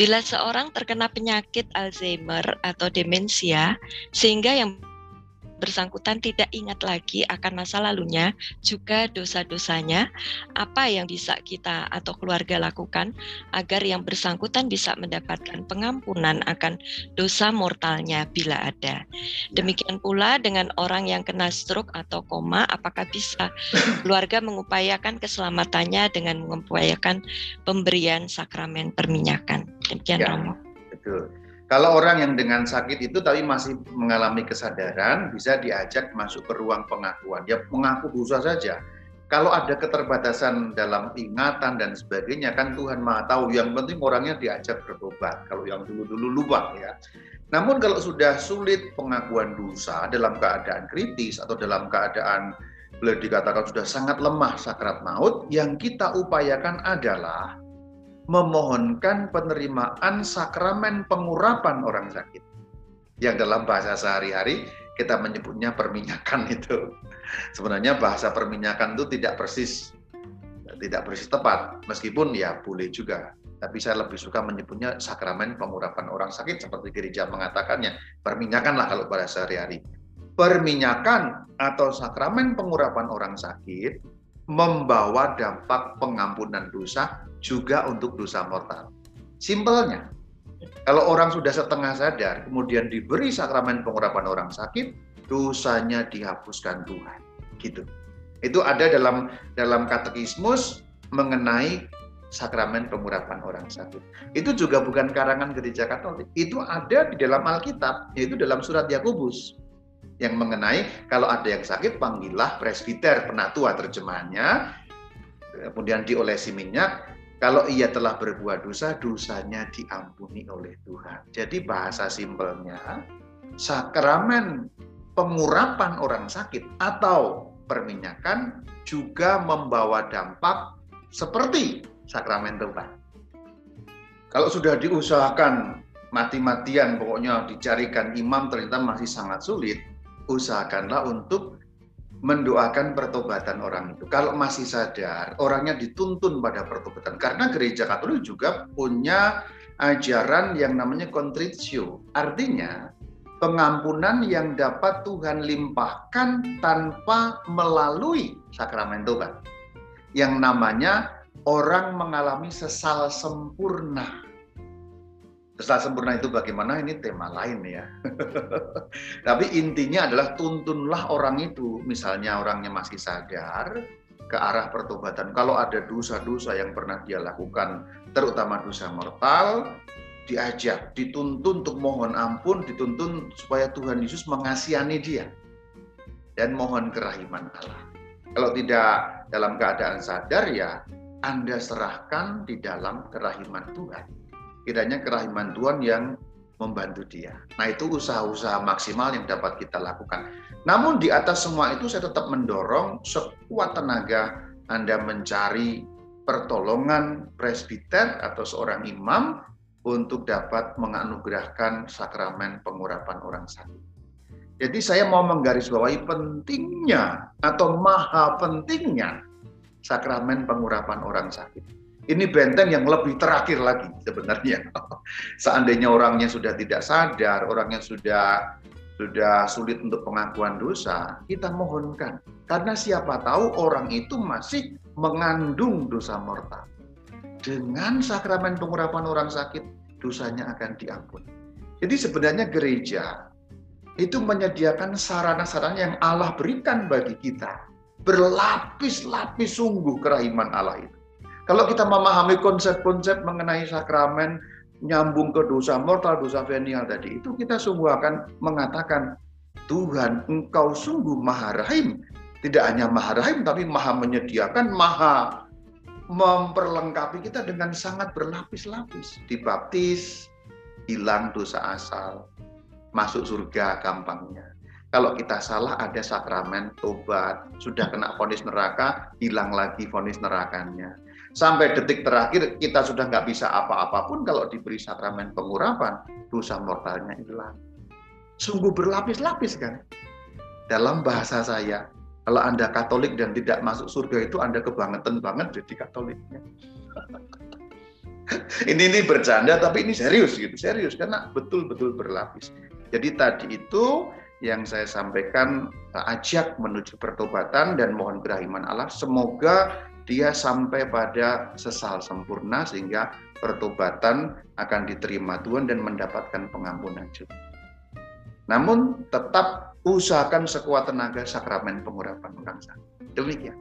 Bila seorang terkena penyakit Alzheimer atau demensia, sehingga yang bersangkutan tidak ingat lagi akan masa lalunya, juga dosa-dosanya, apa yang bisa kita atau keluarga lakukan agar yang bersangkutan bisa mendapatkan pengampunan akan dosa mortalnya bila ada. Demikian pula dengan orang yang kena stroke atau koma, apakah bisa keluarga mengupayakan keselamatannya dengan mengupayakan pemberian sakramen perminyakan. Demikian ya, Romo. Betul. Kalau orang yang dengan sakit itu tapi masih mengalami kesadaran, bisa diajak masuk ke ruang pengakuan. Dia mengaku dosa saja. Kalau ada keterbatasan dalam ingatan dan sebagainya, kan Tuhan Maha tahu. Yang penting orangnya diajak bertobat. Kalau yang dulu-dulu lupa ya. Namun kalau sudah sulit pengakuan dosa dalam keadaan kritis atau dalam keadaan boleh dikatakan sudah sangat lemah sakrat maut, yang kita upayakan adalah memohonkan penerimaan sakramen pengurapan orang sakit. Yang dalam bahasa sehari-hari kita menyebutnya perminyakan itu. Sebenarnya bahasa perminyakan itu tidak persis tidak persis tepat, meskipun ya boleh juga. Tapi saya lebih suka menyebutnya sakramen pengurapan orang sakit seperti gereja mengatakannya. Perminyakan lah kalau bahasa sehari-hari. Perminyakan atau sakramen pengurapan orang sakit membawa dampak pengampunan dosa juga untuk dosa mortal. Simpelnya, kalau orang sudah setengah sadar, kemudian diberi sakramen pengurapan orang sakit, dosanya dihapuskan Tuhan. Gitu. Itu ada dalam dalam katekismus mengenai sakramen pengurapan orang sakit. Itu juga bukan karangan gereja Katolik. Itu ada di dalam Alkitab, yaitu dalam surat Yakobus yang mengenai kalau ada yang sakit panggillah presbiter penatua terjemahannya kemudian diolesi minyak kalau ia telah berbuat dosa, dosanya diampuni oleh Tuhan. Jadi bahasa simpelnya, sakramen pengurapan orang sakit atau perminyakan juga membawa dampak seperti sakramen Tuhan. Kalau sudah diusahakan mati-matian, pokoknya dicarikan imam ternyata masih sangat sulit, usahakanlah untuk mendoakan pertobatan orang itu. Kalau masih sadar, orangnya dituntun pada pertobatan. Karena gereja Katolik juga punya ajaran yang namanya kontritio. Artinya, pengampunan yang dapat Tuhan limpahkan tanpa melalui sakramen Tuhan. Yang namanya orang mengalami sesal sempurna. Sesal sempurna itu bagaimana ini tema lain ya. Tapi intinya adalah tuntunlah orang itu, misalnya orangnya masih sadar ke arah pertobatan. Kalau ada dosa-dosa yang pernah dia lakukan, terutama dosa mortal, diajak, dituntun untuk mohon ampun, dituntun supaya Tuhan Yesus mengasihani dia dan mohon kerahiman Allah. Kalau tidak dalam keadaan sadar ya Anda serahkan di dalam kerahiman Tuhan kiranya kerahiman Tuhan yang membantu dia. Nah itu usaha-usaha maksimal yang dapat kita lakukan. Namun di atas semua itu saya tetap mendorong sekuat tenaga Anda mencari pertolongan presbiter atau seorang imam untuk dapat menganugerahkan sakramen pengurapan orang sakit. Jadi saya mau menggarisbawahi pentingnya atau maha pentingnya sakramen pengurapan orang sakit. Ini benteng yang lebih terakhir lagi sebenarnya. Seandainya orangnya sudah tidak sadar, orangnya sudah sudah sulit untuk pengakuan dosa, kita mohonkan. Karena siapa tahu orang itu masih mengandung dosa mortal. Dengan sakramen pengurapan orang sakit, dosanya akan diampuni. Jadi sebenarnya gereja itu menyediakan sarana-sarana yang Allah berikan bagi kita. Berlapis-lapis sungguh kerahiman Allah itu. Kalau kita memahami konsep-konsep mengenai sakramen, nyambung ke dosa mortal, dosa venial tadi, itu kita sungguh akan mengatakan, Tuhan, engkau sungguh maha rahim. Tidak hanya maha rahim, tapi maha menyediakan, maha memperlengkapi kita dengan sangat berlapis-lapis. Dibaptis, hilang dosa asal, masuk surga gampangnya. Kalau kita salah ada sakramen tobat, sudah kena vonis neraka, hilang lagi vonis nerakanya sampai detik terakhir kita sudah nggak bisa apa-apa pun kalau diberi sakramen pengurapan dosa mortalnya hilang. Sungguh berlapis-lapis kan. Dalam bahasa saya, kalau Anda Katolik dan tidak masuk surga itu Anda kebangetan banget jadi Katoliknya. ini ini bercanda tapi ini serius gitu, serius karena betul-betul berlapis. Jadi tadi itu yang saya sampaikan ajak menuju pertobatan dan mohon kerahiman Allah semoga dia sampai pada sesal sempurna sehingga pertobatan akan diterima Tuhan dan mendapatkan pengampunan juga. Namun tetap usahakan sekuat tenaga sakramen pengurapan orang sakit. Demikian.